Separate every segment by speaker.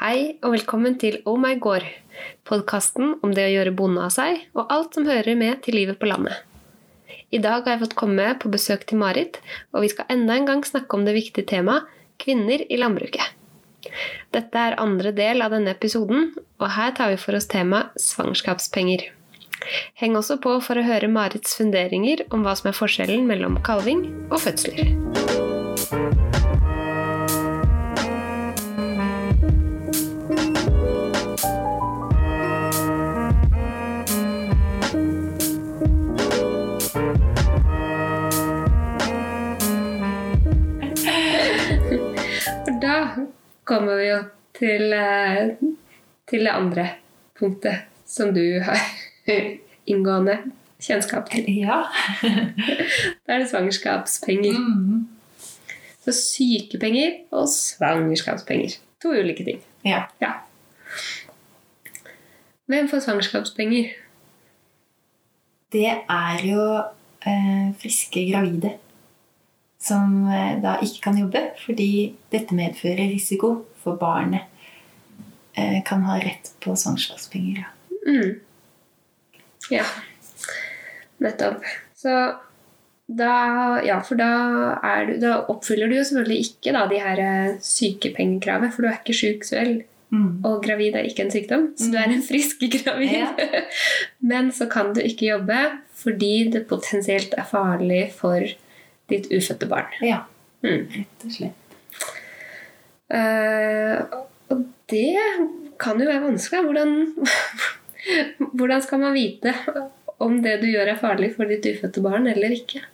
Speaker 1: Hei og velkommen til Oh my gård, podkasten om det å gjøre bonde av seg og alt som hører med til livet på landet. I dag har jeg fått komme på besøk til Marit, og vi skal enda en gang snakke om det viktige temaet kvinner i landbruket. Dette er andre del av denne episoden, og her tar vi for oss temaet svangerskapspenger. Heng også på for å høre Marits funderinger om hva som er forskjellen mellom kalving og fødsler. Kommer vi jo til, eh, til det andre punktet som du har inngående kjennskap til.
Speaker 2: Ja.
Speaker 1: Da er det svangerskapspenger.
Speaker 2: Mm.
Speaker 1: Så sykepenger og svangerskapspenger. To ulike ting.
Speaker 2: ja.
Speaker 1: Ja. Hvem får svangerskapspenger?
Speaker 2: Det er jo eh, friske gravide som eh, da ikke kan jobbe fordi dette medfører risiko for barnet. Eh, kan ha rett på svangerskapspenger. Ja.
Speaker 1: Mm. Ja, nettopp. Så da Ja, for da, er du, da oppfyller du jo selvfølgelig ikke da, de her eh, sykepengekravet, for du er ikke sjuk selv.
Speaker 2: Mm.
Speaker 1: Og gravid er ikke en sykdom, så du er en frisk gravid.
Speaker 2: Ja.
Speaker 1: Men så kan du ikke jobbe fordi det potensielt er farlig for ditt ufødte barn.
Speaker 2: ja,
Speaker 1: Mm.
Speaker 2: rett og slett.
Speaker 1: Eh, og det kan jo være vanskelig. Hvordan, hvordan skal man vite om det du gjør er farlig for ditt ufødte barn eller ikke?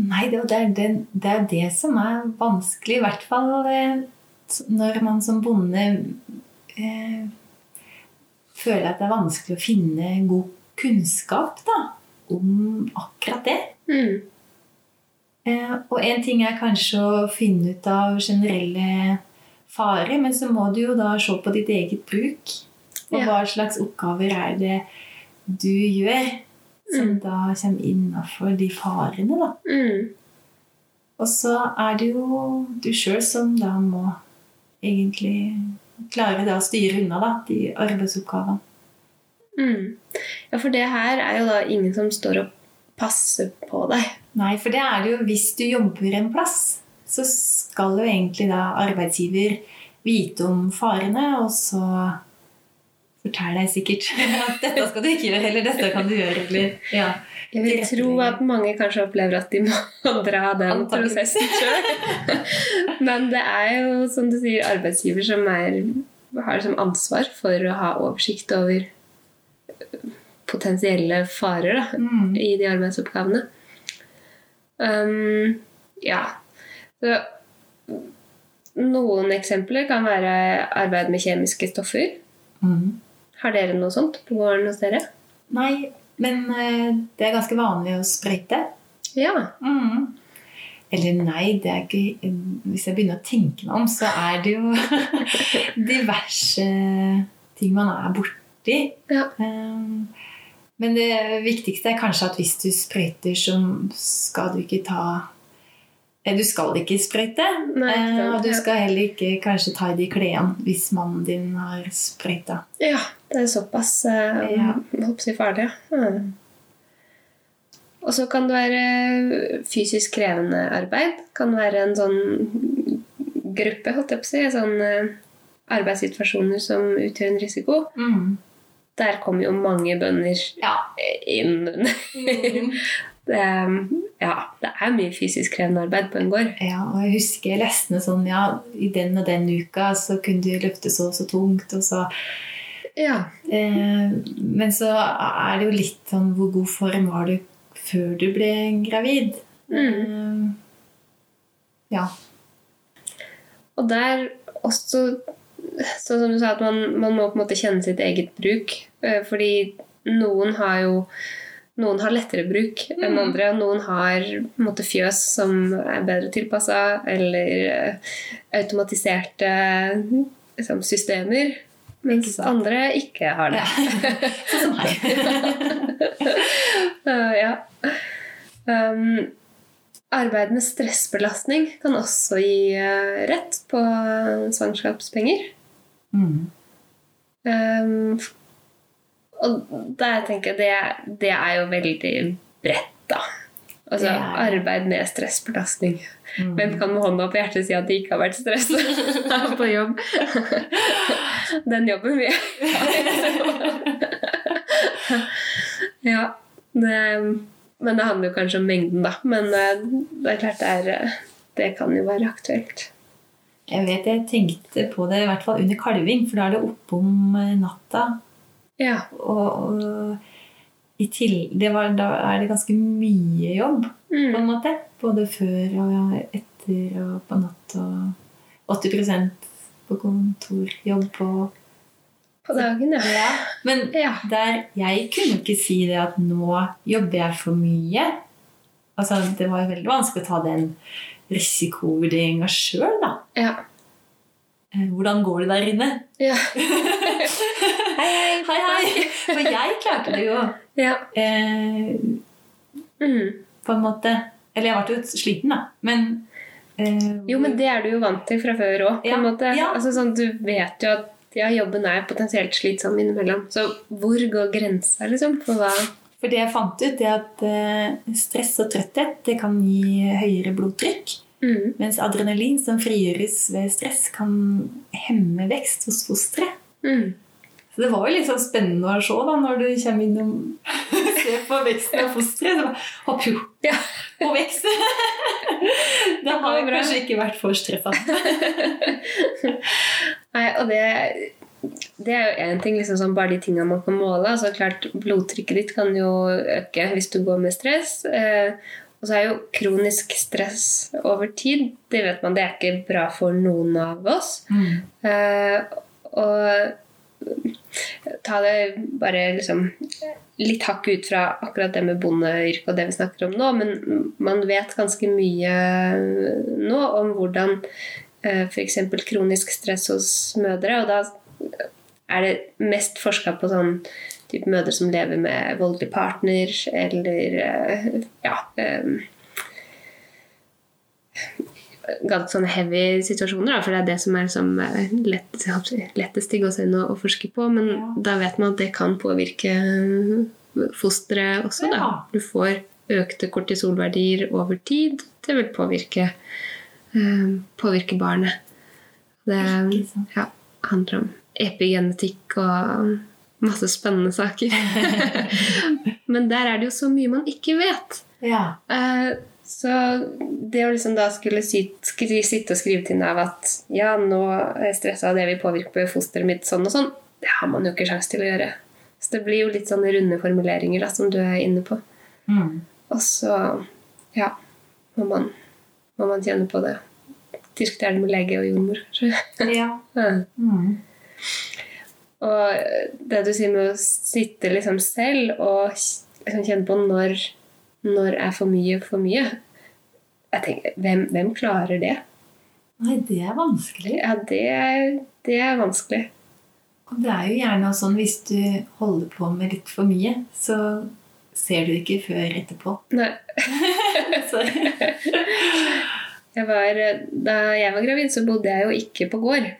Speaker 2: Nei, det, det, er det, det er det som er vanskelig, i hvert fall eh, når man som bonde eh, føler at det er vanskelig å finne god kunnskap da, om akkurat det.
Speaker 1: Mm.
Speaker 2: Eh, og en ting er kanskje å finne ut av generelle farer, men så må du jo da se på ditt eget bruk. Og
Speaker 1: Ja.
Speaker 2: hva slags oppgaver er det du gjør som
Speaker 1: Mm.
Speaker 2: da kommer innafor de farene, da.
Speaker 1: Mm.
Speaker 2: Og så er det jo du sjøl som da må egentlig klare å styre unna da, de arbeidsoppgavene.
Speaker 1: Mm. Ja, for det her er jo da ingen som står og passer på deg.
Speaker 2: Nei, for det er det jo hvis du jobber en plass, så skal jo egentlig da arbeidsgiver vite om farene, og så forteller deg sikkert at dette skal du ikke gjøre, eller dette kan du gjøre, eller ja.
Speaker 1: Jeg vil tro at mange kanskje opplever at de må dra den prosessen sjøl. Men det er jo, som du sier, arbeidsgiver som er, har som ansvar for å ha oversikt over potensielle farer da,
Speaker 2: Mm.
Speaker 1: i de arbeidsoppgavene. Um, ja. Så noen eksempler kan være arbeid med kjemiske stoffer.
Speaker 2: Mm.
Speaker 1: Har dere noe sånt på gården hos dere?
Speaker 2: Nei, men eh, det er ganske vanlig å sprøyte.
Speaker 1: Ja.
Speaker 2: Mm. Eller nei, det er ikke Hvis jeg begynner å tenke meg om, så er det jo diverse ting man er borti.
Speaker 1: Ja.
Speaker 2: Um, Men det viktigste er kanskje at hvis du sprøyter, så skal du ikke ta eh, Du skal ikke sprøyte. Eh, og du skal heller ikke kanskje ta i de klærne hvis mannen din har sprøyta.
Speaker 1: Ja, det er såpass uh,
Speaker 2: Ja.
Speaker 1: håper farlig. Ja. Mm. Og så kan det være fysisk krevende arbeid. Kan være en sånn gruppe, holdt jeg på å si. Sånn arbeidssituasjoner som utgjør en risiko.
Speaker 2: Mm.
Speaker 1: Der kom jo mange bønder
Speaker 2: Ja.
Speaker 1: inn.
Speaker 2: Mm.
Speaker 1: Det, ja, det er mye fysisk krevende arbeid på en gård.
Speaker 2: Ja, og jeg husker jeg leste noe sånn Ja, i den og den uka så kunne du løfte så og så tungt, og så
Speaker 1: Ja.
Speaker 2: eh, Men så er det jo litt sånn Hvor god form var du før du ble gravid? Eh, ja.
Speaker 1: Og der også Sånn som du sa, at man, man må på en måte kjenne sitt eget bruk. eh, Fordi noen har jo noen har lettere bruk enn
Speaker 2: Mhm.
Speaker 1: andre, og noen har måte fjøs som er bedre tilpassa, eller eh, automatiserte liksom, systemer, mens andre ikke har det.
Speaker 2: Sånn som meg.
Speaker 1: Eh, ja. Um, arbeid med stressbelastning kan også gi eh, rett på svangerskapspenger.
Speaker 2: Mm.
Speaker 1: Um, og der tenker jeg det, det er jo veldig bredt, da. Altså
Speaker 2: er-
Speaker 1: arbeid med stressbelastning.
Speaker 2: Mm.
Speaker 1: Hvem kan med hånda på hjertet si at de ikke har vært stressa på jobb? Den jobben vi jeg Ja. Det, men det handler jo kanskje om mengden, da. Men eh, det er klart det er eh, Det kan jo være aktuelt.
Speaker 2: Jeg vet jeg tenkte på det i hvert fall under kalving, for da er det oppom om natta.
Speaker 1: Ja.
Speaker 2: Og, og i til, det var, da er det ganske mye jobb, på
Speaker 1: Mm.
Speaker 2: en måte. Både før og etter og på natt. Og 80% på kontorjobb på
Speaker 1: På dagen, ja.
Speaker 2: Men
Speaker 1: Ja.
Speaker 2: der, jeg kunne ikke si det at nå jobber jeg for mye. Altså, det var veldig vanskelig å ta den risikovurderinga sjøl, da.
Speaker 1: Ja.
Speaker 2: Eh, Hvordan går det der inne?
Speaker 1: ja.
Speaker 2: Hei, hei, hei, hei. For jeg klarte det jo
Speaker 1: ja.
Speaker 2: eh,
Speaker 1: Mm.
Speaker 2: på en måte. Eller jeg ble jo sliten, da. Men eh,
Speaker 1: Jo, men det er du jo vant til fra før òg.
Speaker 2: Ja.
Speaker 1: Altså, sånn, du vet jo at ja, jobben er potensielt slitsom innimellom. Så hvor går grensa, liksom? For hva
Speaker 2: For det jeg fant ut, er at eh, stress og trøtthet det kan gi høyere blodtrykk.
Speaker 1: mm.
Speaker 2: Mens adrenalin som frigjøres ved stress, kan hemme vekst hos fosteret.
Speaker 1: Mm.
Speaker 2: Så det var jo litt sånn spennende å se da, når du kommer inn og ser på veksten av fosteret. Så bare, hopp jo,
Speaker 1: Ja.
Speaker 2: Og vekst! det har
Speaker 1: var
Speaker 2: kanskje ikke vært for stressa.
Speaker 1: Nei, og det det er jo én ting, liksom sånn, bare de tingene man kan måle. altså klart Blodtrykket ditt kan jo øke hvis du går med stress. Eh, og så er jo kronisk stress over tid Det vet man, det er ikke bra for noen av oss. Eh, og ta det bare liksom litt hakk ut fra akkurat det med bondeyrket og det vi snakker om nå, men man vet ganske mye nå om hvordan eh, f.eks. kronisk stress hos mødre, og da er det mest forska på sånn type mødre som lever med voldelig partner, eller eh, ja eh, ganske sånne heavy situasjoner, da, for det er det som er liksom, eh, lett, lettest gåseøynene å, å forske på. Men
Speaker 2: Ja.
Speaker 1: da vet man at det kan påvirke fosteret også.
Speaker 2: Ja.
Speaker 1: Du får økte kortisolverdier over tid. Det vil påvirke, um, påvirke barnet. Det ja, handler om epigenetikk og masse spennende saker. Men der er det jo så mye man ikke vet.
Speaker 2: Ja.
Speaker 1: Eh, så det å liksom da skulle sitte og skrive til Nav at ja, nå er jeg stressa, det vil påvirke fosteret mitt sånn og sånn, det har man jo ikke sjanse til å gjøre. Så det blir jo litt sånne runde formuleringer da, som du er inne på.
Speaker 2: Mm.
Speaker 1: Og så ja, må man, må man kjenne på det. Diskutere det med lege og jordmor, kanskje.
Speaker 2: ja.
Speaker 1: Ja.
Speaker 2: Mm.
Speaker 1: Og det du sier med å sitte liksom selv og liksom kjenne på når, når er for mye for mye jeg tenker, hvem, hvem klarer det?
Speaker 2: Nei, det er vanskelig.
Speaker 1: Ja, det er, det er vanskelig.
Speaker 2: Og det er jo gjerne sånn hvis du holder på med litt for mye, så ser du ikke før etterpå.
Speaker 1: Nei, jeg var, da jeg var gravid, så bodde jeg jo ikke på gård.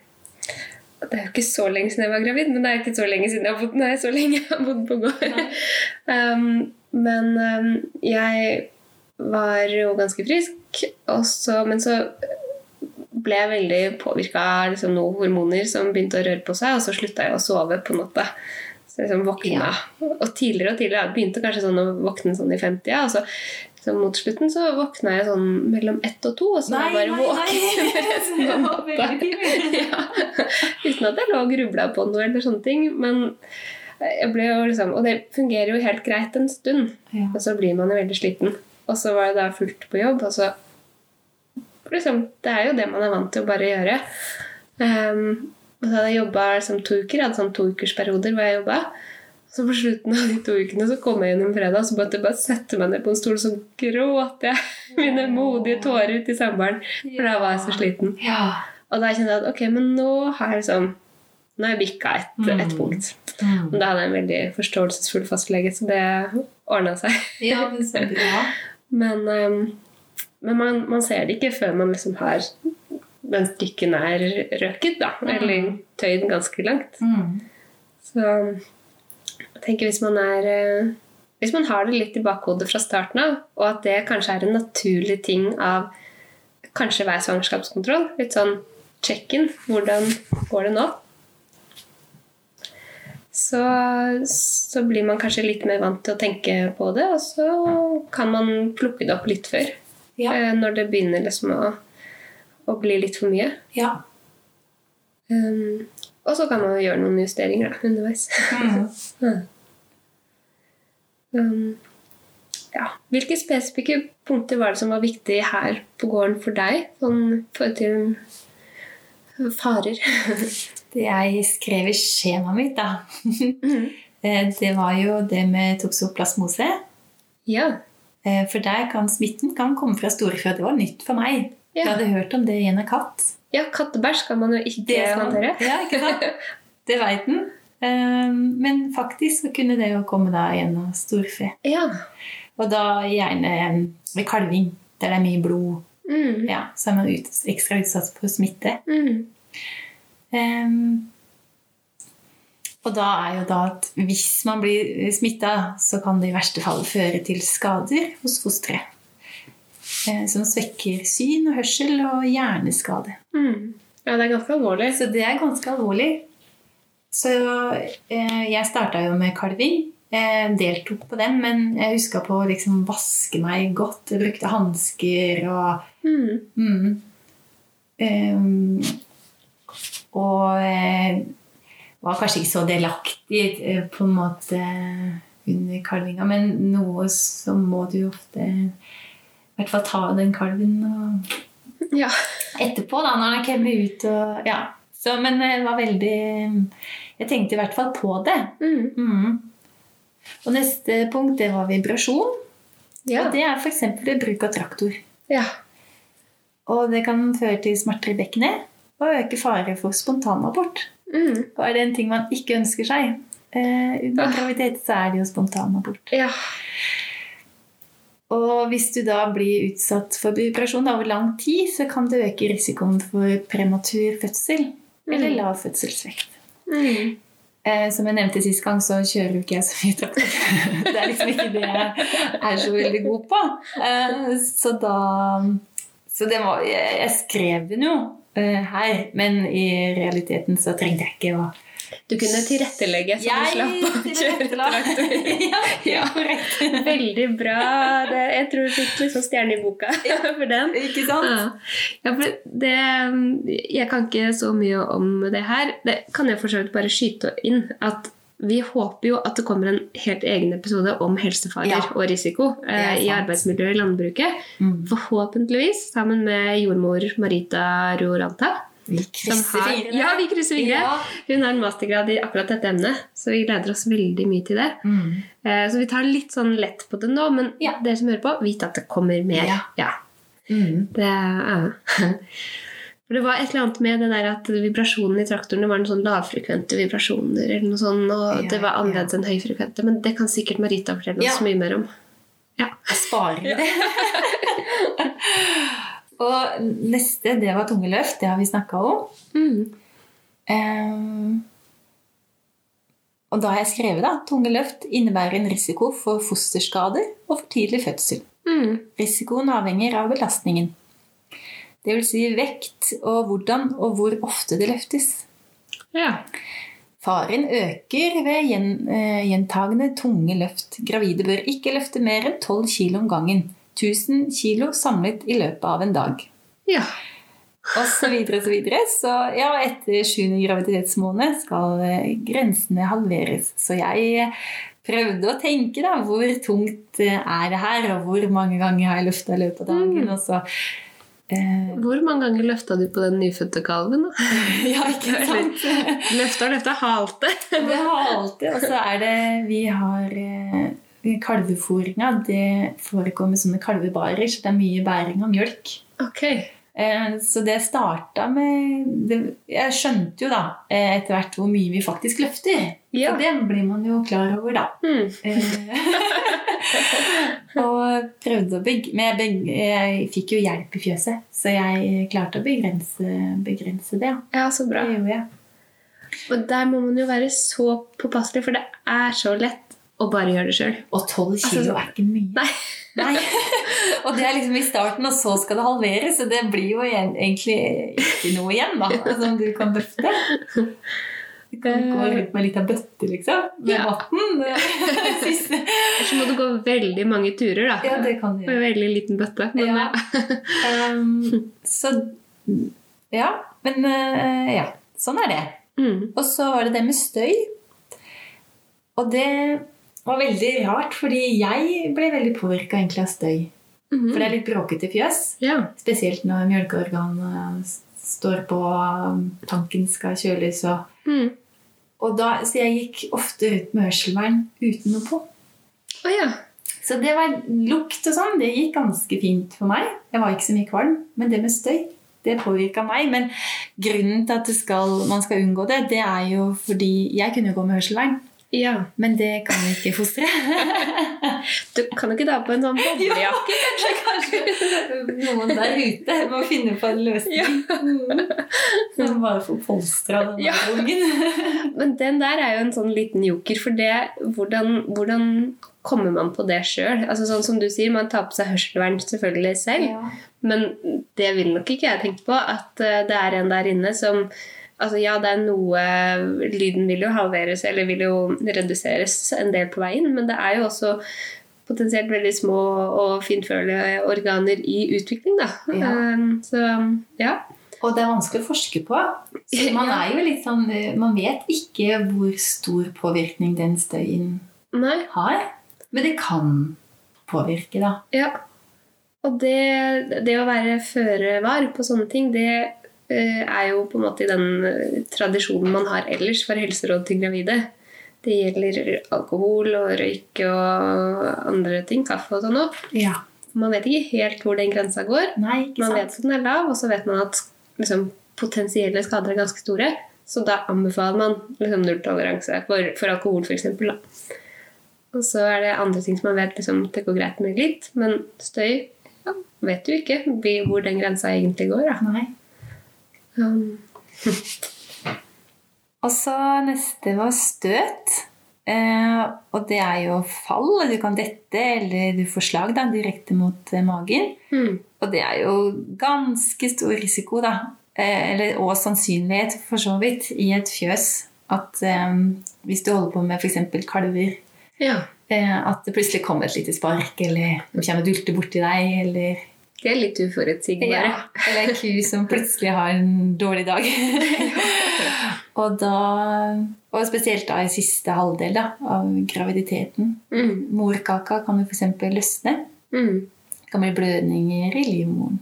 Speaker 1: Det er jo ikke så lenge siden jeg var gravid, men det er ikke så lenge siden jeg har bodd, nei, så lenge jeg har bodd på gård. Um, men um, jeg var jo ganske frisk, så, men så ble jeg veldig påvirka av liksom, noen hormoner som begynte å røre på seg, og så slutta jeg å sove på natta. Så liksom våkna. Og tidligere og tidligere. Jeg begynte kanskje sånn å våkne sånn i 50-ja, og så så mot slutten så våkna jeg sånn mellom ett og to, og så var jeg bare våken resten av natta. ja. Uten at jeg lå og grubla på noe eller sånne ting. Men liksom Og det fungerer jo helt greit en stund,
Speaker 2: Ja.
Speaker 1: og så blir man jo veldig sliten. Og så var det da fullt på jobb, og så liksom, Det er jo det man er vant til å bare gjøre. Um, og så hadde jeg jobba liksom, to uker. Jeg hadde sånn toukersperioder hvor jeg jobba. Så på slutten av de to ukene så kom jeg inn en fredag så måtte jeg bare sette meg ned på en stol, så gråt jeg mine modige tårer ut i samboeren. For da var jeg så sliten.
Speaker 2: Ja.
Speaker 1: Og da kjente jeg at ok, men nå har jeg liksom Nå har jeg bikka et, et
Speaker 2: Mm.
Speaker 1: punkt.
Speaker 2: Mm.
Speaker 1: Men da hadde jeg en veldig forståelsesfull fastlege, så det ordna seg.
Speaker 2: ja, men så bra.
Speaker 1: Men, ehm, Men man, man ser det ikke før man liksom har den strikken er røket, da.
Speaker 2: Mm.
Speaker 1: Eller tøyd ganske langt.
Speaker 2: Mm.
Speaker 1: Så jeg tenker hvis man er eh, Hvis man har det litt i bakhodet fra starten av, og at det kanskje er en naturlig ting av kanskje hver svangerskapskontroll, litt sånn check-in Hvordan går det nå? Så, så blir man kanskje litt mer vant til å tenke på det, og så kan man plukke det opp litt før.
Speaker 2: Ja.
Speaker 1: eh, Når det begynner liksom å, å bli litt for mye.
Speaker 2: ja.
Speaker 1: Um, og så kan man gjøre noen justeringer da, underveis.
Speaker 2: Mm.
Speaker 1: Um, ja. Hvilke spesifikke punkter var det som var viktig her på gården for deg? Sånn forhold til farer.
Speaker 2: Det jeg skrev i skjemaet mitt, da, eh, det var jo det med toksoplasmose.
Speaker 1: ja.
Speaker 2: Eh, For der kan smitten kan komme fra storfe. Det var nytt for meg. Jeg hadde hørt om det i en katt.
Speaker 1: ja, kattebæsj kan man jo ikke
Speaker 2: Det er
Speaker 1: håndtere.
Speaker 2: Ja, ikke sant? Det veit den. Eh, Men faktisk så kunne det jo komme da gjennom storfe.
Speaker 1: Ja.
Speaker 2: Og da gjerne ved kalving, der det er mye blod.
Speaker 1: Mm.
Speaker 2: Ja, så er man ut, ekstra utsatt for smitte.
Speaker 1: Mm.
Speaker 2: Ehm, og da er jo da at hvis man blir smitta, så kan det i verste fall føre til skader hos fosteret. Eh, som svekker syn og hørsel og hjerneskade.
Speaker 1: Mm. Ja, det er ganske alvorlig.
Speaker 2: Så det er ganske alvorlig. Så eh, jeg starta jo med kalving. Jeg deltok på den, men jeg huska på å liksom vaske meg godt. Jeg brukte hansker og
Speaker 1: Mm.
Speaker 2: Mm. Eh, var kanskje ikke så delaktig eh, på en måte under kalvinga, men noe så må du jo ofte i hvert fall ta den kalven og
Speaker 1: Ja.
Speaker 2: etterpå, da, når den kommer ut. Og, ja. så, men det var veldig Jeg tenkte i hvert fall på det.
Speaker 1: Mm.
Speaker 2: Mm. Og neste punkt det var vibrasjon.
Speaker 1: Ja.
Speaker 2: Og det er f.eks. bruk av traktor.
Speaker 1: ja.
Speaker 2: Og det kan føre til smerter i bekkenet og øke fare for spontanabort.
Speaker 1: Mm.
Speaker 2: Og er det en ting man ikke ønsker seg eh, under
Speaker 1: Ah.
Speaker 2: graviditet, så er det jo spontanabort.
Speaker 1: ja.
Speaker 2: Og hvis du da blir utsatt for operasjon over lang tid, så kan det øke risikoen for prematur fødsel eller
Speaker 1: Mm.
Speaker 2: lav fødselsvekt.
Speaker 1: Mm.
Speaker 2: Eh, som jeg nevnte sist gang, så kjører jo ikke jeg så mye traktor. det er liksom ikke det jeg er så veldig god på. Eh, så da Så det var, jeg, skrev den jo her, men i realiteten så trengte jeg ikke å
Speaker 1: Du kunne tilrettelegge så du slapp å kjøre traktor.
Speaker 2: ja,
Speaker 1: Ja.
Speaker 2: korrekt.
Speaker 1: Veldig bra. Det, jeg tror du fikk liksom stjerne i boka for den.
Speaker 2: Ikke sant?
Speaker 1: Ja. ja, for det Jeg kan ikke så mye om det her. Det kan jeg for så vidt bare skyte inn. At vi håper jo at det kommer en helt egen episode om helsefarer
Speaker 2: Ja.
Speaker 1: og risiko
Speaker 2: er
Speaker 1: eh, i arbeidsmiljøet i landbruket.
Speaker 2: Mm.
Speaker 1: Forhåpentligvis sammen med jordmor Marita Roranta.
Speaker 2: Vi krysser fingrene.
Speaker 1: Ja, vi krysser fingrene.
Speaker 2: Ja.
Speaker 1: Hun har en mastergrad i akkurat dette emnet, så vi gleder oss veldig mye til det.
Speaker 2: Mm.
Speaker 1: Eh, Så vi tar litt sånn lett på det nå, men
Speaker 2: Ja.
Speaker 1: dere som hører på, vit at det kommer mer.
Speaker 2: Ja. Mm.
Speaker 1: Det, ja. For det var et eller annet med det der at vibrasjonen i traktorene var noen sånn lavfrekvente vibrasjoner, eller noe sånt, og
Speaker 2: Ja,
Speaker 1: det var annerledes enn høyfrekvente. Men det kan sikkert Marita fortelle oss
Speaker 2: Ja.
Speaker 1: mye mer om. Ja.
Speaker 2: Jeg sparer det. og neste, det var tungeløft. Det har vi snakka om.
Speaker 1: Mm.
Speaker 2: Um, og da har jeg skrevet da, tungeløft innebærer en risiko for fosterskader og for tidlig fødsel.
Speaker 1: Mm.
Speaker 2: Risikoen avhenger av belastningen. Det vil si vekt og hvordan og hvor ofte det løftes.
Speaker 1: Ja.
Speaker 2: Faren øker ved eh, gjentagende tunge løft. Gravide bør ikke løfte mer enn 12 kg om gangen. 1000 kg samlet i løpet av en dag.
Speaker 1: ja.
Speaker 2: Og så videre og så videre. Så ja, etter sjuende graviditetsmåned skal eh, grensene halveres. Så jeg prøvde å tenke da, hvor tungt eh, er det her, og hvor mange ganger har jeg løfta i løpet av dagen.
Speaker 1: Mm.
Speaker 2: Og så eh,
Speaker 1: Hvor mange ganger løfta du på den nyfødte kalven? da?
Speaker 2: Ja, ikke sant?
Speaker 1: Løfta og løfta halte.
Speaker 2: Det alltid. Og så er det Vi har eh, kalvefôringa. Det forekommer sånne kalvebarer, så det er mye bæring av mjølk.
Speaker 1: Ok.
Speaker 2: Eh, Så det starta med Jeg skjønte jo da eh, etter hvert hvor mye vi faktisk løfter.
Speaker 1: Ja.
Speaker 2: Så det blir man jo klar over, da.
Speaker 1: Mm.
Speaker 2: Eh, og prøvde å bygge Men jeg, jeg fikk jo hjelp i fjøset, så jeg klarte å begrense, begrense det. Ja.
Speaker 1: Ja, så bra. Og der må man jo være så påpasselig, for det er så lett å bare gjøre det sjøl.
Speaker 2: Og tolv kilo
Speaker 1: Altså,
Speaker 2: er ikke mye.
Speaker 1: Nei.
Speaker 2: Nei. og det er liksom i starten, og så skal det halveres, så det blir jo egentlig ikke noe igjen da, som du kan løfte. Du kan gå rundt med litt av bøtte, liksom, med
Speaker 1: Ja.
Speaker 2: vann. Siste.
Speaker 1: Ellers så må du gå veldig mange turer, da.
Speaker 2: Ja, det kan du
Speaker 1: Med veldig liten bøtte. Men,
Speaker 2: Ja. Um, så Ja, men uh, ja. Sånn er det.
Speaker 1: Mm.
Speaker 2: Og så var det det med støy. Og det var veldig rart, fordi jeg ble veldig påvirka av støy.
Speaker 1: Mhm.
Speaker 2: For det er litt bråkete fjøs.
Speaker 1: Ja.
Speaker 2: Spesielt når mjølkeorganet står på, um, tanken skal kjøles og
Speaker 1: Mm.
Speaker 2: og da, Så jeg gikk ofte ut med hørselvern uten noe på.
Speaker 1: Oh, ja.
Speaker 2: Så det var lukt og sånn. Det gikk ganske fint for meg. Jeg var ikke så mye kvalm. Men det med støy, det påvirka meg. Men grunnen til at skal, man skal unngå det, det er jo fordi Jeg kunne jo gå med hørselvern,
Speaker 1: ja.
Speaker 2: men det kan vi ikke fostre.
Speaker 1: Du kan jo ikke ta på en sånn boblejakke?
Speaker 2: Kanskje noen der ute må finne på en løsning. Ja. Bare får polstra den
Speaker 1: Ja.
Speaker 2: ungen.
Speaker 1: Men den der er jo en sånn liten joker, for det Hvordan, hvordan kommer man på det sjøl? Altså, sånn som du sier, man tar på seg hørselvern selvfølgelig selv,
Speaker 2: Ja.
Speaker 1: men det vil nok ikke jeg tenke på. At eh, det er en der inne som Altså ja, det er noe Lyden vil jo halveres, eller vil jo reduseres en del på veien, men det er jo også potensielt veldig små og fintfølende organer i utvikling, da.
Speaker 2: Ja.
Speaker 1: Um, så ja.
Speaker 2: Og det er vanskelig å forske på. Så man
Speaker 1: Ja.
Speaker 2: er jo litt sånn eh, Man vet ikke hvor stor påvirkning den støyen
Speaker 1: Nei.
Speaker 2: har. Men det kan påvirke, da.
Speaker 1: Ja. Og det, det å være føre var på sånne ting, det eh, er jo på en måte i den eh, tradisjonen man har ellers for helseråd til gravide. Det gjelder alkohol og røyk og andre ting, kaffe og sånn òg.
Speaker 2: Ja.
Speaker 1: Man vet ikke helt hvor den grensa går.
Speaker 2: Nei,
Speaker 1: Man
Speaker 2: sant?
Speaker 1: vet at den er lav, og så vet man at liksom, potensielle skader er ganske store. Så da anbefaler man liksom, nulltoleranse for, for alkohol, f.eks. Og så er det andre ting som man vet liksom, det går greit med litt. Men støy ja, vet du ikke hvor den grensa egentlig går. Da.
Speaker 2: Nei.
Speaker 1: Um,
Speaker 2: Og så neste var støt. Eh, og det er jo fall. Du kan dette, eller du får slag da, direkte mot eh, magen.
Speaker 1: Mm.
Speaker 2: Og det er jo ganske stor risiko, da. Eh, eller, og sannsynlighet, for så vidt, i et fjøs. At eh, hvis du holder på med f.eks. kalver,
Speaker 1: Ja.
Speaker 2: eh, at det plutselig kommer et lite spark, eller de kommer og dulter borti deg, eller
Speaker 1: Det er litt uforutsigbare.
Speaker 2: Ja, eller en ku som plutselig har en dårlig dag. og da Og spesielt da i siste halvdel da, av graviditeten.
Speaker 1: Mm.
Speaker 2: Morkaka kan jo f.eks. løsne.
Speaker 1: Mm.
Speaker 2: Det kan bli blødninger i livmoren.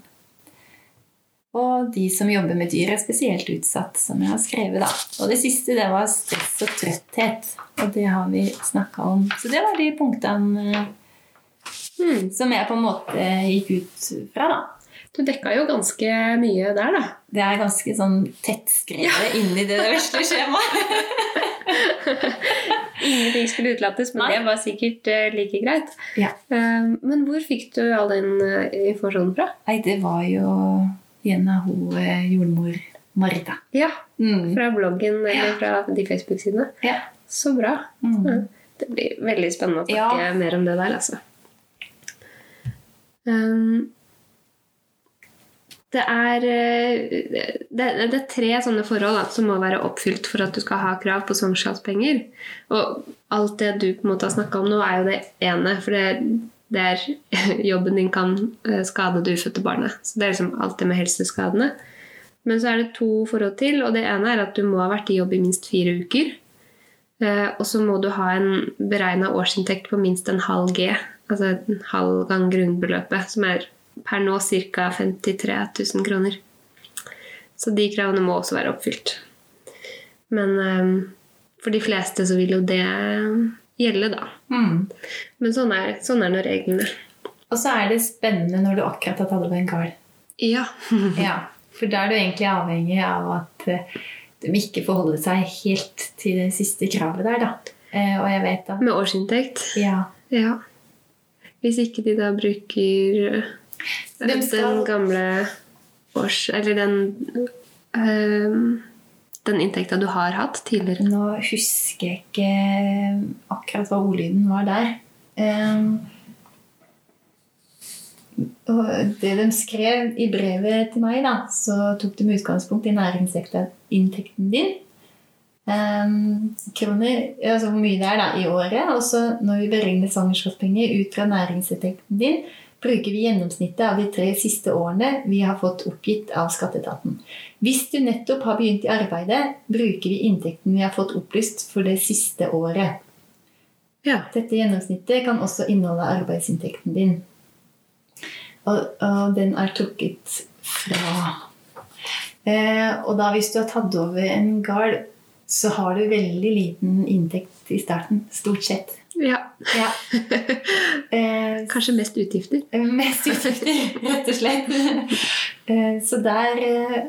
Speaker 2: Og de som jobber med dyr, er spesielt utsatt, som jeg har skrevet. da. Og det siste det var stress og trøtthet. Og det har vi snakka om. Så det var de punktene
Speaker 1: Mm.
Speaker 2: som jeg på en måte gikk ut fra. da.
Speaker 1: Du dekka jo ganske mye der, da.
Speaker 2: Det er ganske sånn tettskrevet inni det vesle skjemaet.
Speaker 1: Ingenting skulle utelates, men
Speaker 2: Nei.
Speaker 1: det var sikkert eh, like greit.
Speaker 2: Ja.
Speaker 1: Um, men hvor fikk du all den eh, informasjonen fra?
Speaker 2: Nei, det var jo gjennom hun eh, jordmor Marita.
Speaker 1: Ja,
Speaker 2: Mm.
Speaker 1: Fra bloggen eller fra de Facebook-sidene.
Speaker 2: Ja.
Speaker 1: Så bra.
Speaker 2: Mm.
Speaker 1: Det blir veldig spennende å snakke
Speaker 2: Ja.
Speaker 1: mer om det der, altså. Um, det er, eh, det, det er tre sånne forhold da, som må være oppfylt for at du skal ha krav på svangerskapspenger. Og alt det du på en måte har snakka om nå, er jo det ene. For det, det er jobben din kan eh, skade det ufødte barnet. Så det er liksom alt det med helseskadene. Men så er det to forhold til, og det ene er at du må ha vært i jobb i minst fire uker. Eh, og så må du ha en beregna årsinntekt på minst en halv G, altså en halv gang grunnbeløpet, som er per nå ca. 53 000 kroner. Så de kravene må også være oppfylt. Men um, for de fleste så vil jo det gjelde, da.
Speaker 2: Mm.
Speaker 1: Men sånn er, sånn er nå reglene.
Speaker 2: Og så er det spennende når du akkurat har tatt av en kar.
Speaker 1: Ja.
Speaker 2: Ja, For da er du egentlig avhengig av at eh, de ikke forholder seg helt til det siste kravet der, da. Eh, og jeg vet at
Speaker 1: Med årsinntekt.
Speaker 2: Ja.
Speaker 1: Ja. Hvis ikke de da bruker eh,
Speaker 2: De skal-
Speaker 1: den gamle års... Eller den eh, Den inntekta du har hatt tidligere.
Speaker 2: Nå husker jeg ikke akkurat hva ordlyden var der. Um, og det de skrev i brevet til meg, da, så tok de utgangspunkt i næringsinntekten din. Um, kroner, altså hvor mye det er da, i året. Og så når vi beregner svangerskapspenger ut fra næringsinntekten din, bruker vi gjennomsnittet av de tre siste årene vi har fått oppgitt av skatteetaten. Hvis du nettopp har begynt i arbeidet, bruker vi inntekten vi har fått opplyst for det siste året.
Speaker 1: Ja.
Speaker 2: Dette gjennomsnittet kan også inneholde arbeidsinntekten din. Og, og den er trukket fra eh, Og da hvis du har tatt over en gard, så har du veldig liten inntekt i starten. Stort sett.
Speaker 1: ja.
Speaker 2: Ja. Eh,
Speaker 1: Kanskje mest utgifter.
Speaker 2: Mest utgifter, rett og slett. Eh, Så der eh,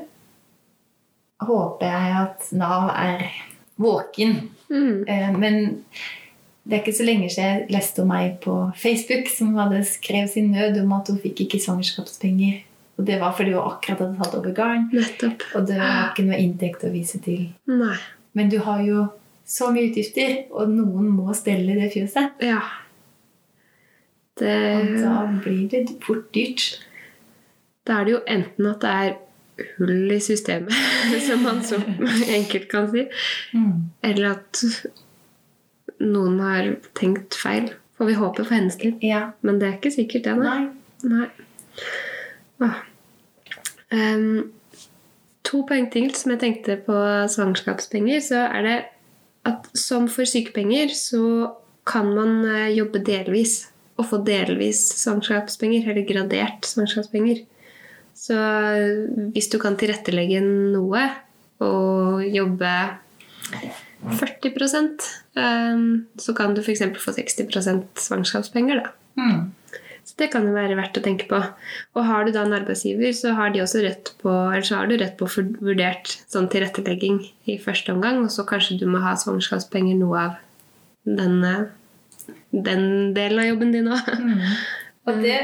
Speaker 2: håper jeg at Nav er våken.
Speaker 1: Mm.
Speaker 2: Eh, Men det er ikke så lenge siden jeg leste om meg på Facebook som hadde skrevet sin nød om at hun fikk ikke svangerskapspenger. Og det var fordi hun akkurat hadde tatt over garn,
Speaker 1: Nettopp.
Speaker 2: og det var ikke noe inntekt å vise til.
Speaker 1: Nei.
Speaker 2: Men du har jo så mye utgifter, og noen må stelle det fjøset.
Speaker 1: Ja. Det
Speaker 2: Og da blir det fort dyrt.
Speaker 1: Da er det jo enten at det er hull i systemet, som man så enkelt kan si, eller at noen har tenkt feil. For vi håper for hennes del.
Speaker 2: Ja.
Speaker 1: Men det er ikke sikkert, det. Nei.
Speaker 2: Nei.
Speaker 1: nei. Ah. To poeng til som jeg tenkte på svangerskapspenger. Så er det at som for sykepenger så kan man eh, jobbe delvis og få delvis svangerskapspenger, eller gradert svangerskapspenger. Så eh, hvis du kan tilrettelegge noe og jobbe 40 um, så kan du f.eks. få 60% svangerskapspenger. Da.
Speaker 2: Mm.
Speaker 1: Så det kan jo være verdt å tenke på. Og har du da en arbeidsgiver, så har de også rett på eller så har du rett på å få vurdert sånn tilrettelegging i første omgang, og så kanskje du må ha svangerskapspenger noe av den, eh, den delen av jobben din òg.
Speaker 2: Mm. Og det,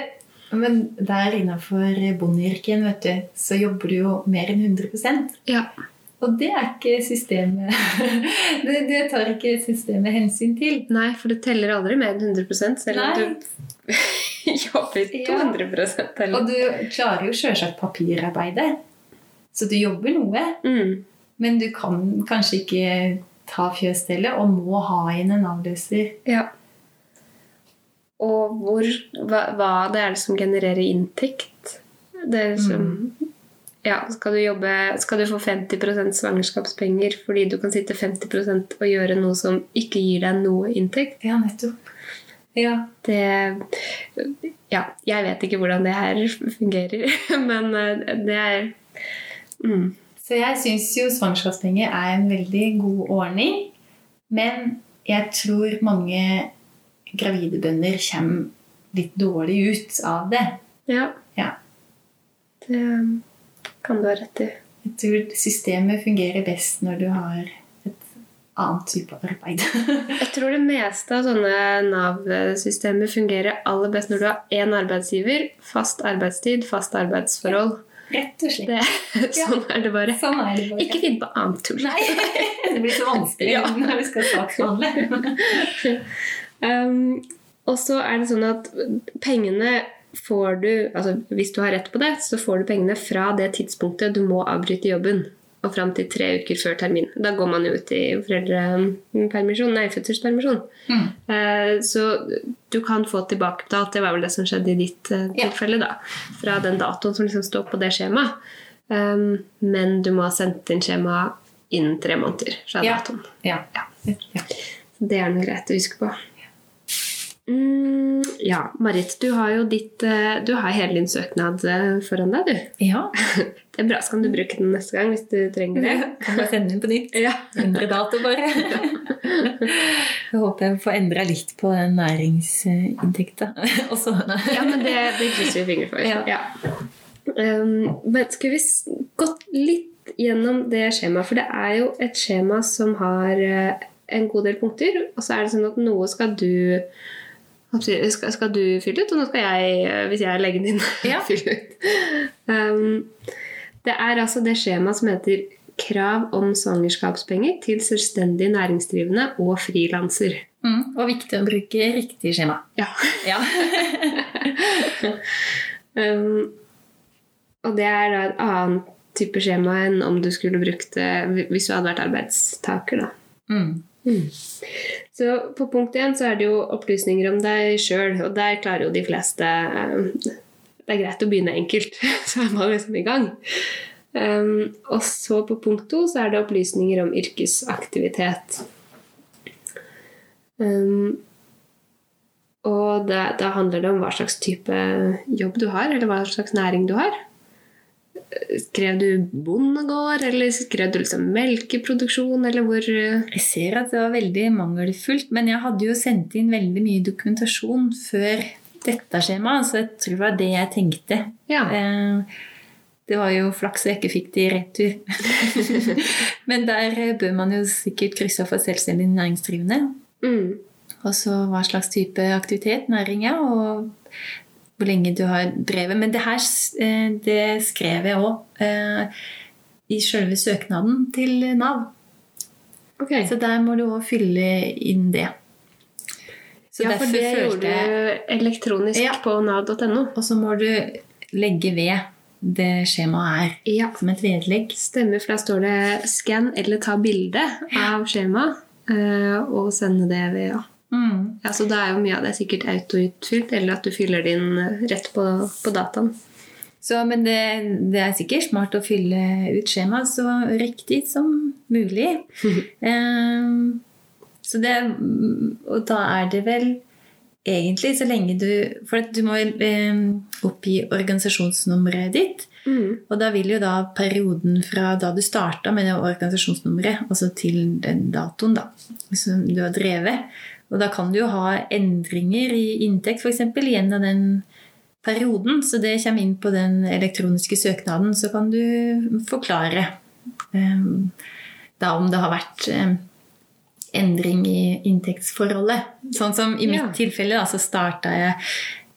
Speaker 2: men der innafor bondeyrket vet du, så jobber du jo mer enn 100%
Speaker 1: Ja.
Speaker 2: Og det er ikke systemet det, det tar ikke systemet hensyn til.
Speaker 1: Nei, for det teller aldri mer enn 100 selv om du jobber
Speaker 2: Ja.
Speaker 1: 200 eller
Speaker 2: Og du klarer jo sjølsagt papirarbeidet. Så du jobber noe.
Speaker 1: mm.
Speaker 2: Men du kan kanskje ikke ta fjøsstellet og må ha inn en avløser.
Speaker 1: Ja. Og hvor, hva, hva det er som genererer inntekt? Det er som Ja, skal du jobbe Skal du få 50% svangerskapspenger fordi du kan sitte 50% og gjøre noe som ikke gir deg noe inntekt?
Speaker 2: Ja, nettopp. Ja.
Speaker 1: Det Ja, jeg vet ikke hvordan det her fungerer, men eh, det er mm,
Speaker 2: Så jeg syns jo svangerskapspenger er en veldig god ordning. Men jeg tror mange gravide bønder kommer litt dårlig ut av det.
Speaker 1: Ja.
Speaker 2: Ja.
Speaker 1: Det kan du ha rett i.
Speaker 2: Jeg tror systemet fungerer best når du har et annet type arbeid.
Speaker 1: Jeg tror det meste av sånne Nav-systemer fungerer aller best når du har én arbeidsgiver, fast arbeidstid, fast arbeidsforhold.
Speaker 2: Rett og slett.
Speaker 1: Det, sånn er det bare.
Speaker 2: Sånn er det bare.
Speaker 1: Ikke finn på annet tull.
Speaker 2: Nei, det blir så vanskelig
Speaker 1: Ja.
Speaker 2: når vi skal saksbehandle.
Speaker 1: Um, og så er det sånn at pengene får du altså Hvis du har rett på det, så får du pengene fra det tidspunktet du må avbryte jobben. Og fram til tre uker før termin. Da går man jo ut i foreldrepermisjon, nei, fødselspermisjon.
Speaker 2: Mm.
Speaker 1: Eh, Så du kan få tilbakebetalt. Det var vel det som skjedde i ditt eh, tilfelle. da, Fra den datoen som liksom står på det skjemaet. Um, Men du må ha sendt inn skjema innen tre måneder fra
Speaker 2: Ja.
Speaker 1: datoen.
Speaker 2: Ja.
Speaker 1: Ja.
Speaker 2: ja.
Speaker 1: Det er noe greit å huske på. Mm, ja, Marit, du har jo ditt eh, Du har hele din søknad eh, foran deg, du.
Speaker 2: ja.
Speaker 1: Det er bra, så kan du bruke den neste gang hvis du trenger det.
Speaker 2: Kan bare sende den på nytt.
Speaker 1: Ja.
Speaker 2: Endre dato, bare. Jeg håper jeg får endra litt på den næringsinntekta.
Speaker 1: Ja, men det, det krysser vi fingre for.
Speaker 2: Ja.
Speaker 1: Ja. Um, men skal vi gått litt gjennom det skjemaet? For det er jo et skjema som har eh, en god del punkter, og så er det sånn at noe skal du skal, skal du fylle ut, og nå skal jeg, eh, hvis jeg er legen din,
Speaker 2: Ja.
Speaker 1: fylle ut. Um, det er altså det skjemaet som heter Krav om svangerskapspenger til selvstendig næringsdrivende og frilanser.
Speaker 2: Mm, og viktig å bruke riktig skjema.
Speaker 1: Ja.
Speaker 2: Ja.
Speaker 1: Um, og det er da et annet type skjema enn om du skulle brukt det hvis du hadde vært arbeidstaker. Da.
Speaker 2: Mm.
Speaker 1: Så på punkt én så er det jo opplysninger om deg sjøl, og der klarer jo de fleste um, Det er greit å begynne enkelt, så er man liksom i gang. Um, og så på punkt to så er det opplysninger om yrkesaktivitet. Um, og da handler det om hva slags type jobb du har, eller hva slags næring du har. Skrev du bondegård, eller skrev du liksom melkeproduksjon, eller hvor eh,
Speaker 2: Jeg ser at det var veldig mangelfullt, men jeg hadde jo sendt inn veldig mye dokumentasjon før dette skjemaet, så jeg tror det var det jeg tenkte.
Speaker 1: Ja.
Speaker 2: Eh, Det var jo flaks jeg ikke fikk det i retur. Men der eh, bør man jo sikkert krysse av for selvstendig næringsdrivende.
Speaker 1: Mm.
Speaker 2: Og så hva slags type aktivitet, næring, ja, og hvor lenge du har drevet. Men det her eh, det skrev jeg òg eh, i selve søknaden til Nav.
Speaker 1: Okay.
Speaker 2: Så der må du òg fylle inn det. Så
Speaker 1: ja, for det gjorde du elektronisk
Speaker 2: Ja.
Speaker 1: på nav.no.
Speaker 2: Og så må du legge ved det skjemaet er,
Speaker 1: Ja.
Speaker 2: som et vedlegg.
Speaker 1: Stemmer, for der står det 'skann' eller 'ta bilde' av skjemaet. eh, Og sende det ved ja.
Speaker 2: Mm.
Speaker 1: ja. Så da er jo mye av det sikkert autoutfylt, eller at du fyller det inn eh, rett på, på dataen.
Speaker 2: Så, men det, det er sikkert smart å fylle ut skjemaet så riktig som mulig. um, så det, og da er det vel egentlig så lenge du For at du må um, oppgi organisasjonsnummeret ditt.
Speaker 1: Mm.
Speaker 2: Og da vil jo da perioden fra da du starta med det organisasjonsnummeret, altså til den datoen da, som du har drevet Og da kan du jo ha endringer i inntekt f.eks. gjennom den perioden. Så det kommer inn på den elektroniske søknaden, så kan du forklare eh, da om det har vært eh, endring i inntektsforholdet. Sånn som i mitt
Speaker 1: Ja.
Speaker 2: tilfelle, da, så starta jeg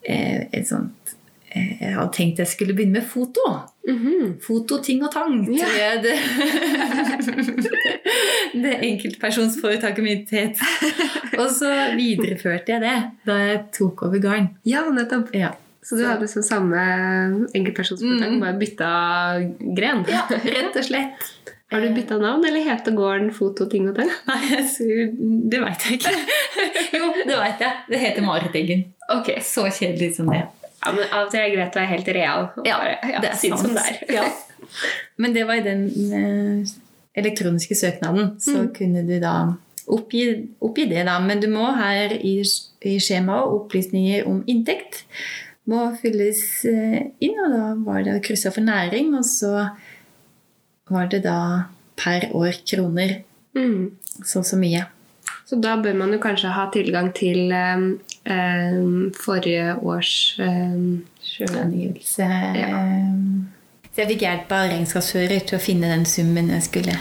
Speaker 2: eh, et sånt Jeg hadde tenkt jeg skulle begynne med foto.
Speaker 1: Mhm.
Speaker 2: Foto, ting og tang.
Speaker 1: Ja.
Speaker 2: det, det enkeltpersonsforetaket mitt het. Og så videreførte jeg det da jeg tok over garn.
Speaker 1: Ja, nettopp.
Speaker 2: Ja,
Speaker 1: Så du hadde liksom samme enkeltpersonsforetak,
Speaker 2: Mm.
Speaker 1: bare bytta gren?
Speaker 2: ja rett og slett.
Speaker 1: Har du bytta navn, eller heter gården Foto ting og tang?
Speaker 2: Nei, det veit jeg ikke. Jo, det veit jeg. Det heter Marit Eggen.
Speaker 1: Ok.
Speaker 2: Så kjedelig som det.
Speaker 1: Ja, men Av og til er det greit å være helt real.
Speaker 2: Ja,
Speaker 1: bare, ja,
Speaker 2: det er
Speaker 1: sant. som det er.
Speaker 2: Ja. Men det var i den eh, elektroniske søknaden. Så
Speaker 1: Mm.
Speaker 2: kunne du da oppgi, oppgi det, da. Men du må her i, i skjemaet opplysninger om inntekt må fylles eh, inn. Og da var det kryssa for næring, og så var det da per år kroner.
Speaker 1: Mm.
Speaker 2: Så så mye.
Speaker 1: Så da bør man jo kanskje ha tilgang til eh, forrige års eh, sjø- Ja.
Speaker 2: Så jeg fikk hjelp av regnskapsfører til å finne den summen jeg skulle.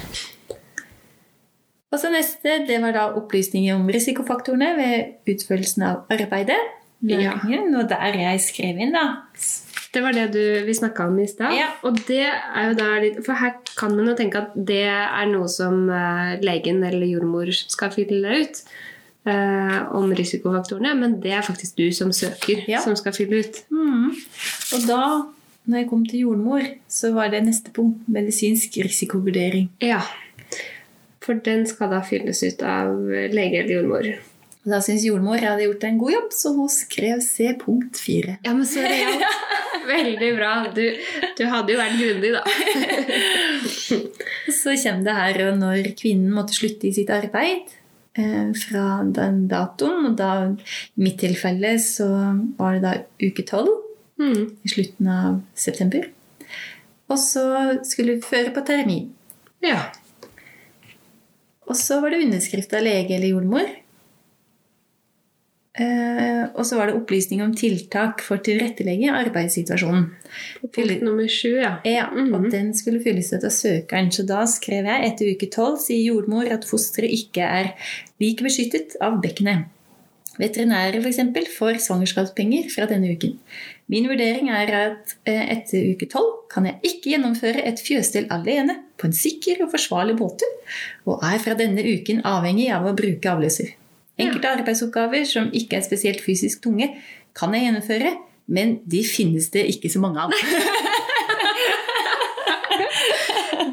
Speaker 2: Og så neste, det var da opplysninger om risikofaktorene ved utførelsen av arbeidet.
Speaker 1: Ja.
Speaker 2: Og der jeg skrev inn, da.
Speaker 1: Det var det du, vi snakka om i stad.
Speaker 2: Ja.
Speaker 1: Og det er jo da litt For her kan man jo tenke at det er noe som eh, legen eller jordmor skal fylle ut. eh, om risikofaktorene, men det er faktisk du som søker,
Speaker 2: Ja.
Speaker 1: som skal fylle ut.
Speaker 2: Mm. Og da, når jeg kom til jordmor, så var det neste punkt medisinsk risikovurdering.
Speaker 1: Ja. For den skal da fylles ut av lege eller jordmor.
Speaker 2: Da syntes jordmor jeg hadde gjort en god jobb, så hun skrev C punkt 4.
Speaker 1: Ja, men så realt. Veldig bra. Du, du hadde jo vært grundig, da.
Speaker 2: Så kommer det her når kvinnen måtte slutte i sitt arbeid eh, fra den datoen. Og da, i mitt tilfelle så var det da uke tolv
Speaker 1: Mm.
Speaker 2: i slutten av september. Og så skulle vi føre på termin.
Speaker 1: Ja.
Speaker 2: Og så var det underskrift av lege eller jordmor. Eh, og så var det opplysning om tiltak for å tilrettelegge arbeidssituasjonen.
Speaker 1: Punkt nummer sju, ja.
Speaker 2: Ja,
Speaker 1: Mhm.
Speaker 2: og den skulle fylles ut av søkeren. Så da skrev jeg etter uke tolv sier jordmor at fosteret ikke er like beskyttet av bekkenet. Veterinærer eksempel, får svangerskapspenger fra denne uken. Min vurdering er at eh, etter uke tolv kan jeg ikke gjennomføre et fjøsstell alene på en sikker og forsvarlig måte, og er fra denne uken avhengig av å bruke avløser. Enkelte arbeidsoppgaver som ikke er spesielt fysisk tunge, kan jeg gjennomføre, men de finnes det ikke så mange av.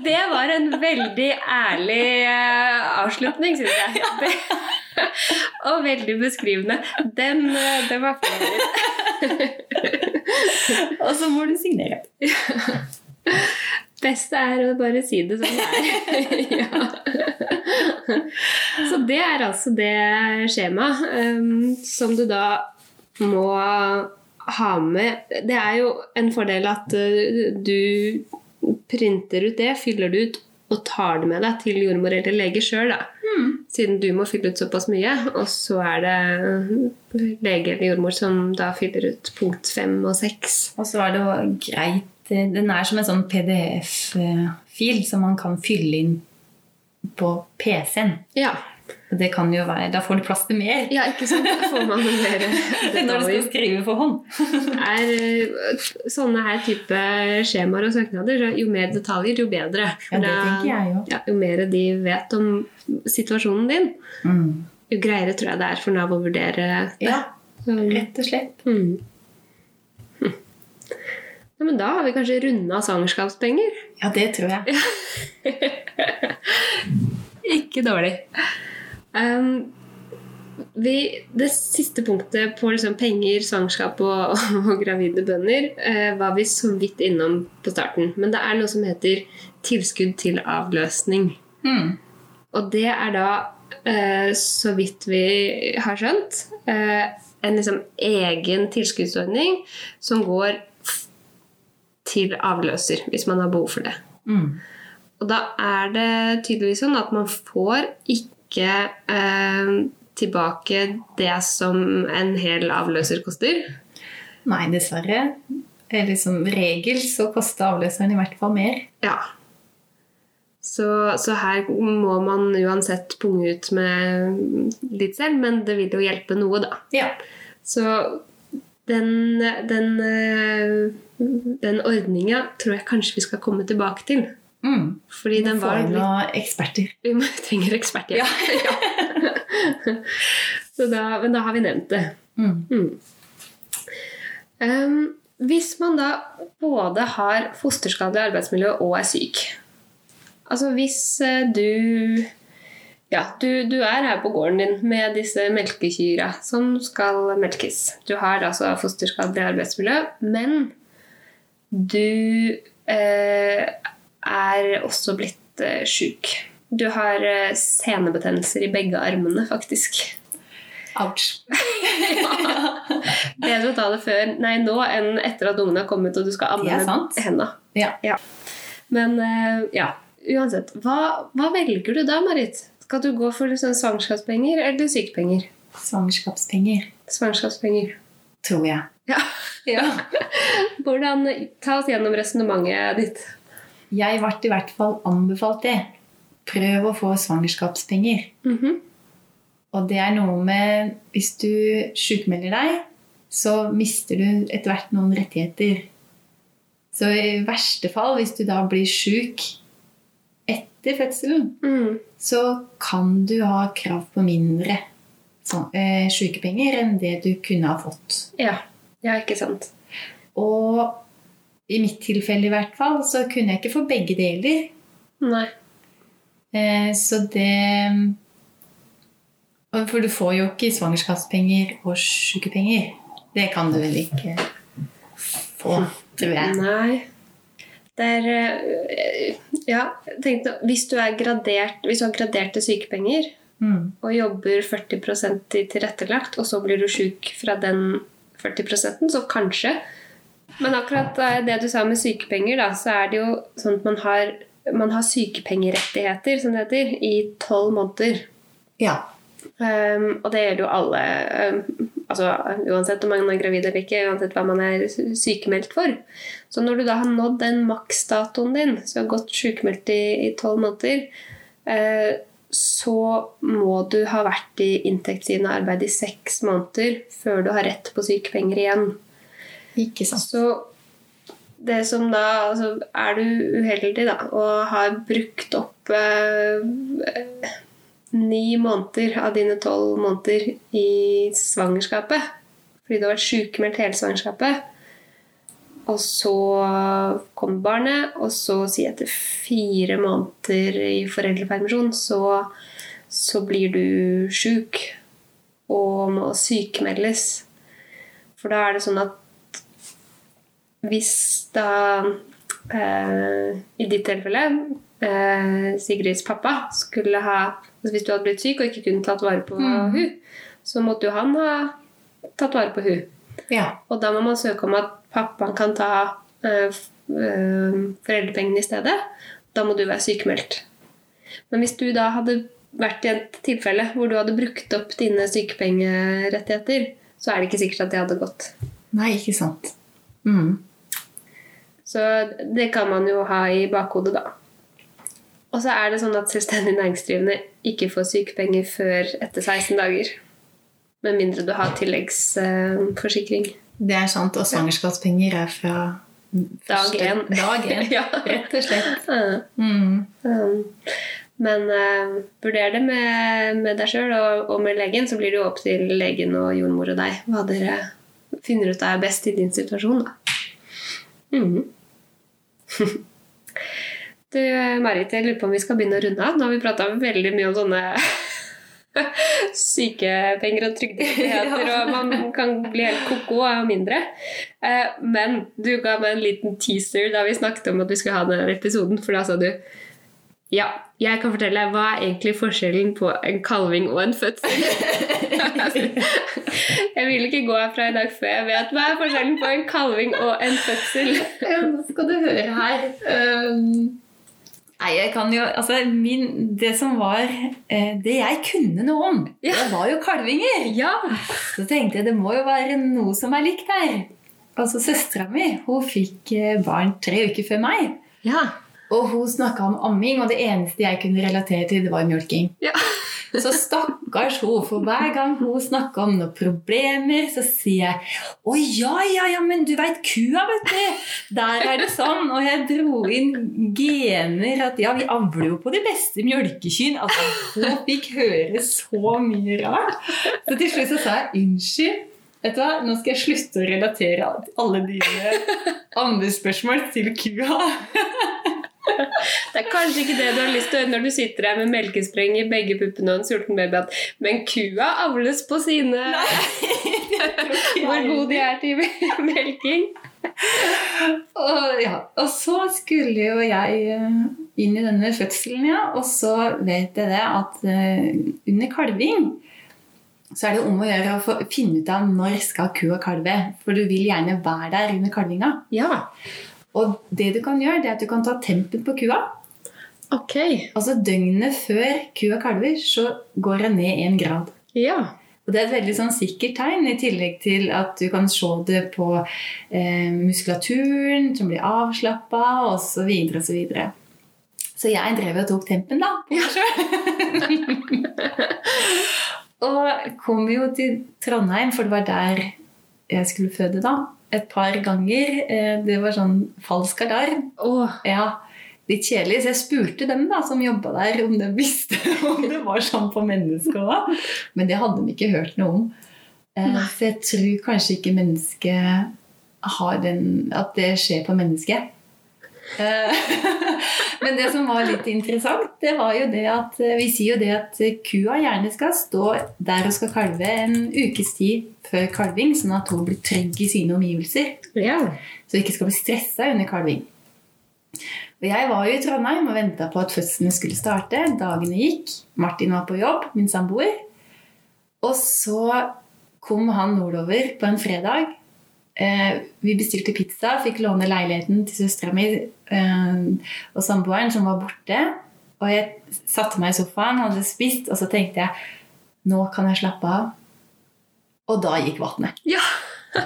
Speaker 1: Det var en veldig ærlig eh, avslutning, syns jeg. Det, og veldig beskrivende. Den, eh, den var fin.
Speaker 2: Og så må du signere.
Speaker 1: Best er å bare si det som det er. ja. Så det er altså det skjemaet um, som du da må ha med. Det er jo en fordel at uh, du printer ut det, fyller det ut og tar det med deg til jordmor eller lege sjøl, da. Siden du må fylle ut såpass mye. Og så er det lege eller jordmor som da fyller ut punkt fem og seks.
Speaker 2: Og så er det jo greit Den er som en sånn PDF-fil som man kan fylle inn på PC-en.
Speaker 1: Ja.
Speaker 2: Det kan jo være, Da får du plass til mer
Speaker 1: ja, ikke sant? Da får man mer
Speaker 2: når du skal skrive for hånd.
Speaker 1: er eh, sånne her type skjemaer og søknader, så jo mer detaljer, jo bedre.
Speaker 2: Ja, det tenker jeg jo.
Speaker 1: Ja, jo mer de vet om situasjonen din,
Speaker 2: Mm.
Speaker 1: jo greiere tror jeg det er for Nav å vurdere det.
Speaker 2: Ja, rett og slett.
Speaker 1: mm. Ja, men da har vi kanskje runda svangerskapspenger.
Speaker 2: Ja, det tror jeg.
Speaker 1: Ikke dårlig. Um, vi, det siste punktet på liksom penger, svangerskap og, og gravide bønder eh, var vi så vidt innom på starten. Men det er noe som heter tilskudd til avløsning.
Speaker 2: Mm.
Speaker 1: Og det er da, eh, så vidt vi har skjønt, eh, en liksom egen tilskuddsordning som går til avløser, hvis man har behov for det.
Speaker 2: Mm.
Speaker 1: Og da er det tydeligvis sånn at man får ikke eh, tilbake det som en hel avløser koster.
Speaker 2: Nei, dessverre. Eller som regel så koster avløseren i hvert fall mer.
Speaker 1: Ja. Så, så her må man uansett punge ut med litt selv, men det vil jo hjelpe noe, da.
Speaker 2: Ja.
Speaker 1: Så den, den, eh, den ordninga tror jeg kanskje vi skal komme tilbake til.
Speaker 2: Mm.
Speaker 1: Fordi den
Speaker 2: var
Speaker 1: var
Speaker 2: Vi
Speaker 1: litt
Speaker 2: noen eksperter.
Speaker 1: Vi må- trenger eksperthjelp. Ja. Så da, men da har vi nevnt det.
Speaker 2: Mm.
Speaker 1: Mm. Um, hvis man da både har fosterskadelig arbeidsmiljø og er syk Altså hvis eh, du ja, du, du er her på gården din med disse melkekyra som skal melkes. Du har altså fosterskadelig arbeidsmiljø, men du eh, er også blitt eh, sjuk. Du har eh, senebetennelser i begge armene, faktisk.
Speaker 2: Ouch.
Speaker 1: Bedre å ta det før Nei, nå enn etter at ungen har kommet og du skal amme med
Speaker 2: sant.
Speaker 1: Ja.
Speaker 2: Ja.
Speaker 1: Men eh, ja, uansett. Hva, hva velger du da, Marit? Skal du gå for liksom svangerskapspenger eller sykepenger?
Speaker 2: Svangerskapspenger,
Speaker 1: Svangerskapspenger.
Speaker 2: Tror jeg.
Speaker 1: Ja. Hvordan, ta oss gjennom resonnementet ditt.
Speaker 2: Jeg ble i hvert fall anbefalt det. Prøv å få svangerskapspenger.
Speaker 1: Mhm.
Speaker 2: Og det er noe med Hvis du sjukmelder deg, så mister du etter hvert noen rettigheter. Så i verste fall, hvis du da blir sjuk etter fødselen,
Speaker 1: Mm.
Speaker 2: så kan du ha krav på mindre sykepenger enn det du kunne ha fått.
Speaker 1: Ja. ja, ikke sant.
Speaker 2: Og i mitt tilfelle i hvert fall, så kunne jeg ikke få begge deler.
Speaker 1: Nei.
Speaker 2: Eh, så det For du får jo ikke svangerskapspenger og sykepenger. Det kan du vel ikke få, tror jeg.
Speaker 1: Nei. Det er eh, Ja, tenk nå, hvis du er gradert Hvis du har graderte sykepenger
Speaker 2: Mm.
Speaker 1: og jobber 40% i tilrettelagt, og så blir du sjuk fra den 40 så kanskje. Men akkurat eh, det du sa med sykepenger, da, så er det jo sånn at man har, man har sykepengerettigheter, som det heter, i tolv måneder.
Speaker 2: Ja.
Speaker 1: Um, og det gjelder jo alle um, altså, Uansett om man er gravid eller ikke, uansett hva man er sykemeldt for. Så når du da har nådd den maksdatoen din, så har gått sykemeldt i tolv måneder, eh, så må du ha vært i inntektsgivende arbeid i seks måneder før du har rett på sykepenger igjen.
Speaker 2: Ikke sant.
Speaker 1: Så det som da altså, Er du uheldig da, og har brukt opp eh, ni måneder av dine tolv måneder i svangerskapet fordi du har vært sykemeldt hele svangerskapet, og så kommer barnet, og så si etter fire måneder i foreldrepermisjon så, så blir du sjuk og må sykemeldes. For da er det sånn at hvis da eh, I ditt tilfelle eh, Sigrids pappa skulle ha altså Hvis du hadde blitt syk og ikke kunne tatt vare på mm. hun, så måtte jo han ha tatt vare på hun.
Speaker 2: Ja.
Speaker 1: Og da må man søke om at pappaen kan ta øh, øh, foreldrepengene i stedet. Da må du være sykemeldt. Men hvis du da hadde vært i et tilfelle hvor du hadde brukt opp dine sykepengerettigheter, så er det ikke sikkert at det hadde gått.
Speaker 2: Nei, ikke sant. Mm.
Speaker 1: Så det kan man jo ha i bakhodet, da. Og så er det sånn at selvstendig næringsdrivende ikke får sykepenger før etter 16 dager. Med mindre du har tilleggsforsikring.
Speaker 2: Det er sant. Og svangerskapspenger er fra
Speaker 1: dag én.
Speaker 2: Dag én, ja. Rett og slett.
Speaker 1: Mm. Um, men uh, vurder det med, med deg sjøl og, og, med legen, så blir det jo opp til legen og jordmor og deg hva dere finner ut er best i din situasjon. Da. Mm. du, Marit, jeg lurer på om vi skal begynne å runde av. Nå har vi prata veldig mye om sånne sykepenger og trygderettigheter, og man kan bli helt ko-ko av mindre. Eh, men du ga meg en liten teaser da vi snakket om at vi skulle ha denne episoden, for da sa du ja, jeg kan fortelle hva er egentlig forskjellen på en kalving og en fødsel. jeg vil ikke gå herfra i dag før jeg vet hva er forskjellen på en kalving og en fødsel.
Speaker 2: ja, nå skal du høre her. Um Nei, jeg kan jo Altså, min, det som var eh, Det jeg kunne noe om, ja. det var jo kalvinger.
Speaker 1: Ja.
Speaker 2: Så tenkte jeg det må jo være noe som er likt her. Altså, Søstera mi hun fikk eh, barn tre uker før meg.
Speaker 1: Ja.
Speaker 2: Og hun snakka om amming, og det eneste jeg kunne relatere til, det var mjølking.
Speaker 1: Ja.
Speaker 2: Så stakkars hun, for hver gang hun snakker om noen problemer, så sier jeg å ja, ja, ja, men du veit kua, vet du. Der er det sånn. Og jeg dro inn gener at ja, vi avler jo på de beste mjølkekyrne. Altså, hun fikk høre så mye rart. Så til slutt så sa jeg unnskyld. Vet du hva? Nå skal jeg slutte å relatere alle dine andre spørsmål til kua.
Speaker 1: Det er kanskje ikke det du har lyst til å høre når du sitter her med melkespreng i begge puppene og en sulten baby, men kua avles på sine Hvor gode de er til melking.
Speaker 2: Og, ja, og så skulle jo jeg eh, inn i denne fødselen, ja. Og så vet jeg det at uh, under kalving så er det om å gjøre å finne ut av når skal kua kalve. For du vil gjerne være der under kalvinga.
Speaker 1: Ja.
Speaker 2: Og det du kan gjøre, det er at du kan ta tempen på kua.
Speaker 1: Ok.
Speaker 2: Altså Døgnet før kua kalver, så går den ned én grad.
Speaker 1: Ja.
Speaker 2: Og Det er et veldig sånn sikkert tegn, i tillegg til at du kan se det på eh, muskulaturen som blir avslappa, osv. Så, videre, så, så jeg drev og tok tempen, da. På meg sjøl. og kom jo til Trondheim, for det var der jeg skulle føde da et par ganger. Eh, det var sånn falsk alarm.
Speaker 1: Oh.
Speaker 2: Ja, litt kjedelig. Så jeg spurte dem da, som jobba der, om de visste om det var sånn på mennesker òg. Men det hadde de ikke hørt noe om. Eh, Nei. Så jeg tror kanskje ikke mennesket har den At det skjer på mennesket. Eh, men det som var litt interessant, det var jo det at eh, vi sier jo det at kua gjerne skal stå der hun skal kalve en ukes tid før kalving, sånn at hun blir trygg i sine omgivelser.
Speaker 1: Ja.
Speaker 2: Så hun ikke skal bli stressa under kalving. Og Jeg var jo i Trondheim og venta på at fødselen skulle starte. Dagene gikk. Martin var på jobb, min samboer. Og så kom han nordover på en fredag vi bestilte pizza, fikk låne leiligheten til søstera mi eh, og samboeren som var borte. Og jeg satte meg i sofaen, hadde spist, og så tenkte jeg nå kan jeg slappe av. Og da gikk vannet.
Speaker 1: Ja.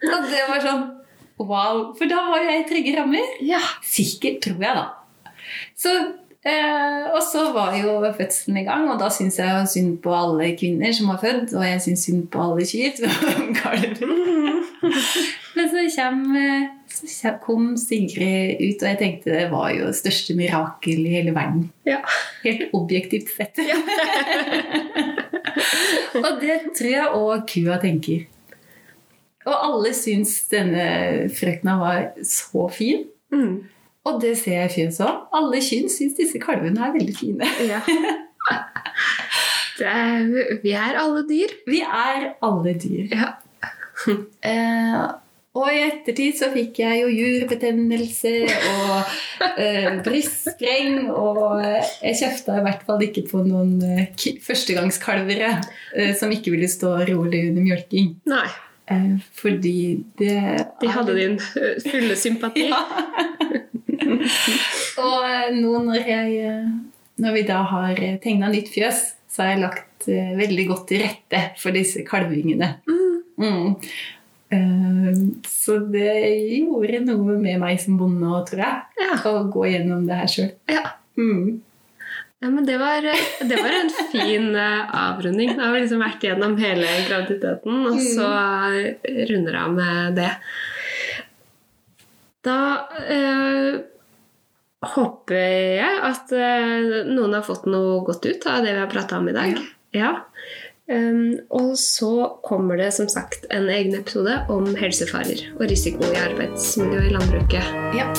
Speaker 2: Og det var sånn wow. For da var jeg i trygge rammer.
Speaker 1: ja.
Speaker 2: Sikkert, tror jeg, da. Så, eh, og så var jo fødselen i gang, og da syns jeg synd på alle kvinner som har født, og jeg syns synd på alle kyr. som kalver. Men så, kom, så kom Sigrid ut, og jeg tenkte det var jo det største mirakel i hele verden.
Speaker 1: Ja.
Speaker 2: Helt objektivt sett. og det tror jeg òg kua tenker. Og alle syns denne frøkna var så fin.
Speaker 1: Mm.
Speaker 2: Og det ser jeg fint òg. Alle kyn syns disse kalvene er veldig fine.
Speaker 1: ja. Det er, vi er alle dyr.
Speaker 2: Vi er alle dyr.
Speaker 1: Ja.
Speaker 2: Eh, og i ettertid så fikk jeg jo jurbetennelse og eh, brystspreng. Og jeg kjefta i hvert fall ikke på noen eh, førstegangskalvere eh, som ikke ville stå rolig under mjølking.
Speaker 1: Nei.
Speaker 2: Eh, fordi det
Speaker 1: De hadde din eh, fulle sympati.
Speaker 2: Ja. og eh, nå når, jeg, eh, når vi da har tegna nytt fjøs, så har jeg lagt eh, veldig godt til rette for disse kalvingene. Mm. Eh, så det gjorde noe med meg som bonde òg, tror jeg.
Speaker 1: Ja.
Speaker 2: Å gå gjennom det her sjøl.
Speaker 1: Ja.
Speaker 2: Mm.
Speaker 1: Ja, men det var, det var en fin eh, avrunding. Da har vi liksom vært gjennom hele graviditeten, og så runder av med det. Da eh, håper jeg at eh, noen har fått noe godt ut av det vi har prata om i dag. Ja. Um, og så kommer det som sagt en egen episode om helsefarer og risiko i arbeidsmiljøet i landbruket
Speaker 2: Ja.